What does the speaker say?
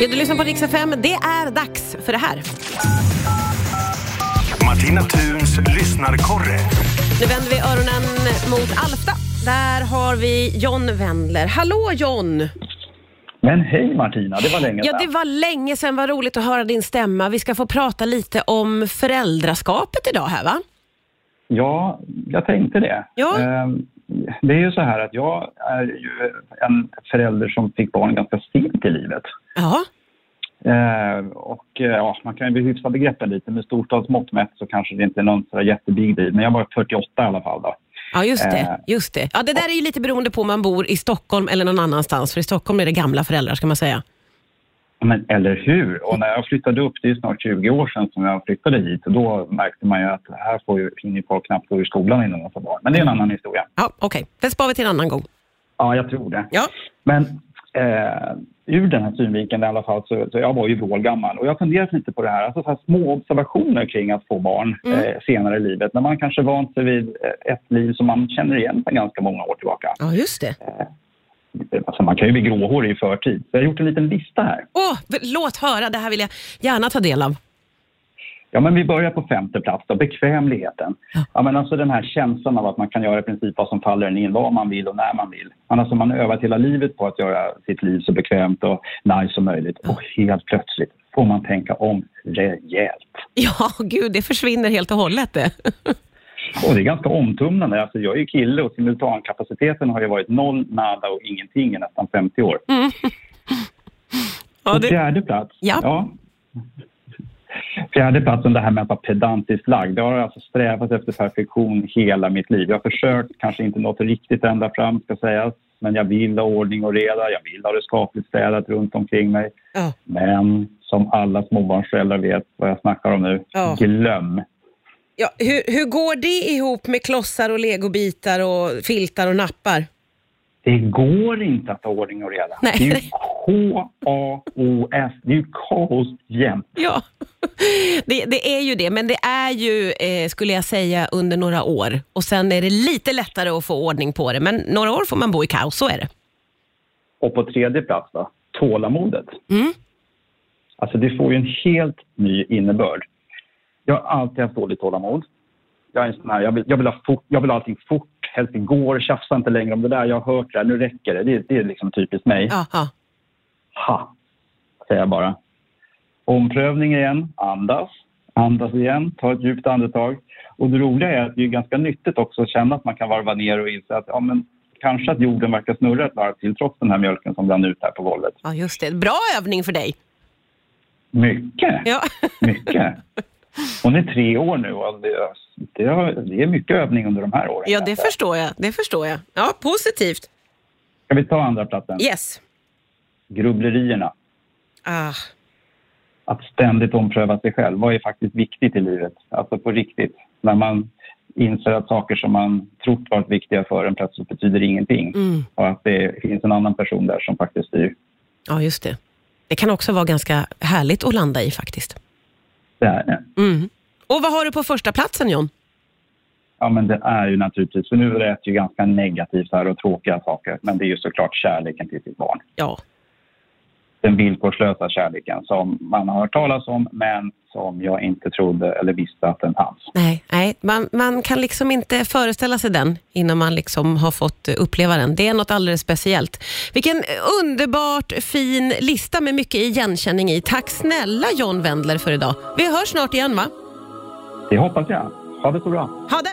Ja, du lyssnar på Rix FM. Det är dags för det här. Martina Thuns lyssnarkorre. Nu vänder vi öronen mot Alfta. Där har vi John Wendler. Hallå John! Men hej Martina, det var länge Ja, sedan. det var länge sedan. Vad roligt att höra din stämma. Vi ska få prata lite om föräldraskapet idag här va? Ja, jag tänkte det. Ja. Ehm, Det är ju så här att jag är ju en förälder som fick barn ganska sent i livet. Ja, Ehm, Och eh, ja, man kan ju hyfsa begreppen lite. Med storstadsmått mätt så kanske det inte är någon så där jättebig deal. Men jag var 48 i alla fall då. ja just Eh. det. Just det. Ja, det där är ju lite beroende på om man bor i Stockholm eller någon annanstans. För i Stockholm är det gamla föräldrar ska man säga. Men eller hur? Och när jag flyttade upp, det är snart 20 år sedan som jag flyttade hit, då märkte man ju att här får ju hinner folk knappt gå i skolan innan de får barn. Men det är en annan historia. Ja, okej. Det spar vi till en annan gång. Ja, jag tror det. Ja. Men eh, ur den här synvinkeln i alla fall, så, så jag var ju vrålgammal och jag funderat lite på det här, alltså så här små observationer kring att få barn Mm. eh, senare i livet, när man kanske vant sig vid eh, ett liv som man känner igen sedan ganska många år tillbaka. Ja, just det. Alltså man kan ju bli gråhårig i förtid. Så jag har gjort en liten lista här. Åh, låt höra. Det här vill jag gärna ta del av. Ja, men vi börjar på femte plats då, bekvämligheten. Ja. Ja, men alltså den här känslan av att man kan göra i princip vad som faller en in, vad man vill och när man vill. Men Alltså man har övat hela livet på att göra sitt liv så bekvämt och nice som möjligt. Och helt plötsligt får man tänka om rejält. Ja, gud, det försvinner helt och hållet det. Och det är ganska omtumlande. Alltså jag är ju kille och simultankapaciteten har ju varit noll, nada och ingenting i nästan 50 år. Ja, På det... fjärde plats. Ja. Fjärde platsen, det här med att vara pedantiskt lagd. Jag har alltså strävat efter perfektion hela mitt liv. Jag har försökt, kanske inte nått riktigt ända fram ska sägas. Men jag vill ha ordning och reda. Jag vill ha det skapligt städat runt omkring mig. Ja. Men som alla småbarnsföräldrar vet vad jag snackar om nu. Ja. Glöm. Ja, hur, hur går det ihop med klossar och legobitar och filtar och nappar? Det går inte att ha ordning och reda. Nej. Det är ju K-A-O-S. Det är ju kaos jämt. Ja, det, det är ju det, men det är ju, eh, skulle jag säga, under några år. Och sen är det lite lättare att få ordning på det, men några år får man bo i kaos, så är det. Och på tredje plats då, tålamodet. Mm. Alltså det får ju en helt ny innebörd. Jag har alltid haft dåligt tålamod. Jag är en sån här, jag vill, jag vill ha fort, jag vill ha allting fort, helst igår, tjafsa inte längre om det där, jag har hört det här, nu räcker det. Det, det är liksom typiskt mig. Ja. Ha, säger jag bara. Omprövning igen, andas, andas igen, ta ett djupt andetag. Och det roliga är att det är ganska nyttigt också att känna att man kan varva ner och inse att ja, men, kanske att jorden verkar snurra ett varv till trots den här mjölken som brann ut här på golvet. ja, just det. Bra övning för dig. Mycket, Ja, mycket. Hon är tre år nu och det är mycket övning under de här åren. ja det förstår jag. Det förstår jag. Ja, positivt. Ska vi ta andra platsen? Yes. Grubblerierna. Ah, Att ständigt ompröva sig själv. Vad är faktiskt viktigt i livet? Alltså på riktigt. När man inser att saker som man trott varit viktiga för en plötsligt betyder ingenting. mm. Och att det finns en annan person där som faktiskt styr. Ja, just det. Det kan också vara ganska härligt att landa i faktiskt. Det är det. Mm. Och vad har du på första platsen John? Ja, men det är ju naturligtvis, för nu är det ju ganska negativt här och tråkiga saker, men det är ju såklart kärleken till sitt barn. Ja, Den villkorslösa kärleken som man har hört talas om, men som jag inte trodde eller visste att den fanns. nej, nej. Man, man kan liksom inte föreställa sig den innan man liksom har fått uppleva den. Det är något alldeles speciellt. Vilken underbart fin lista med mycket igenkänning i. Tack snälla John Wendler för idag. Vi hörs snart igen va? Det hoppas jag. Ha det så bra. Ha det!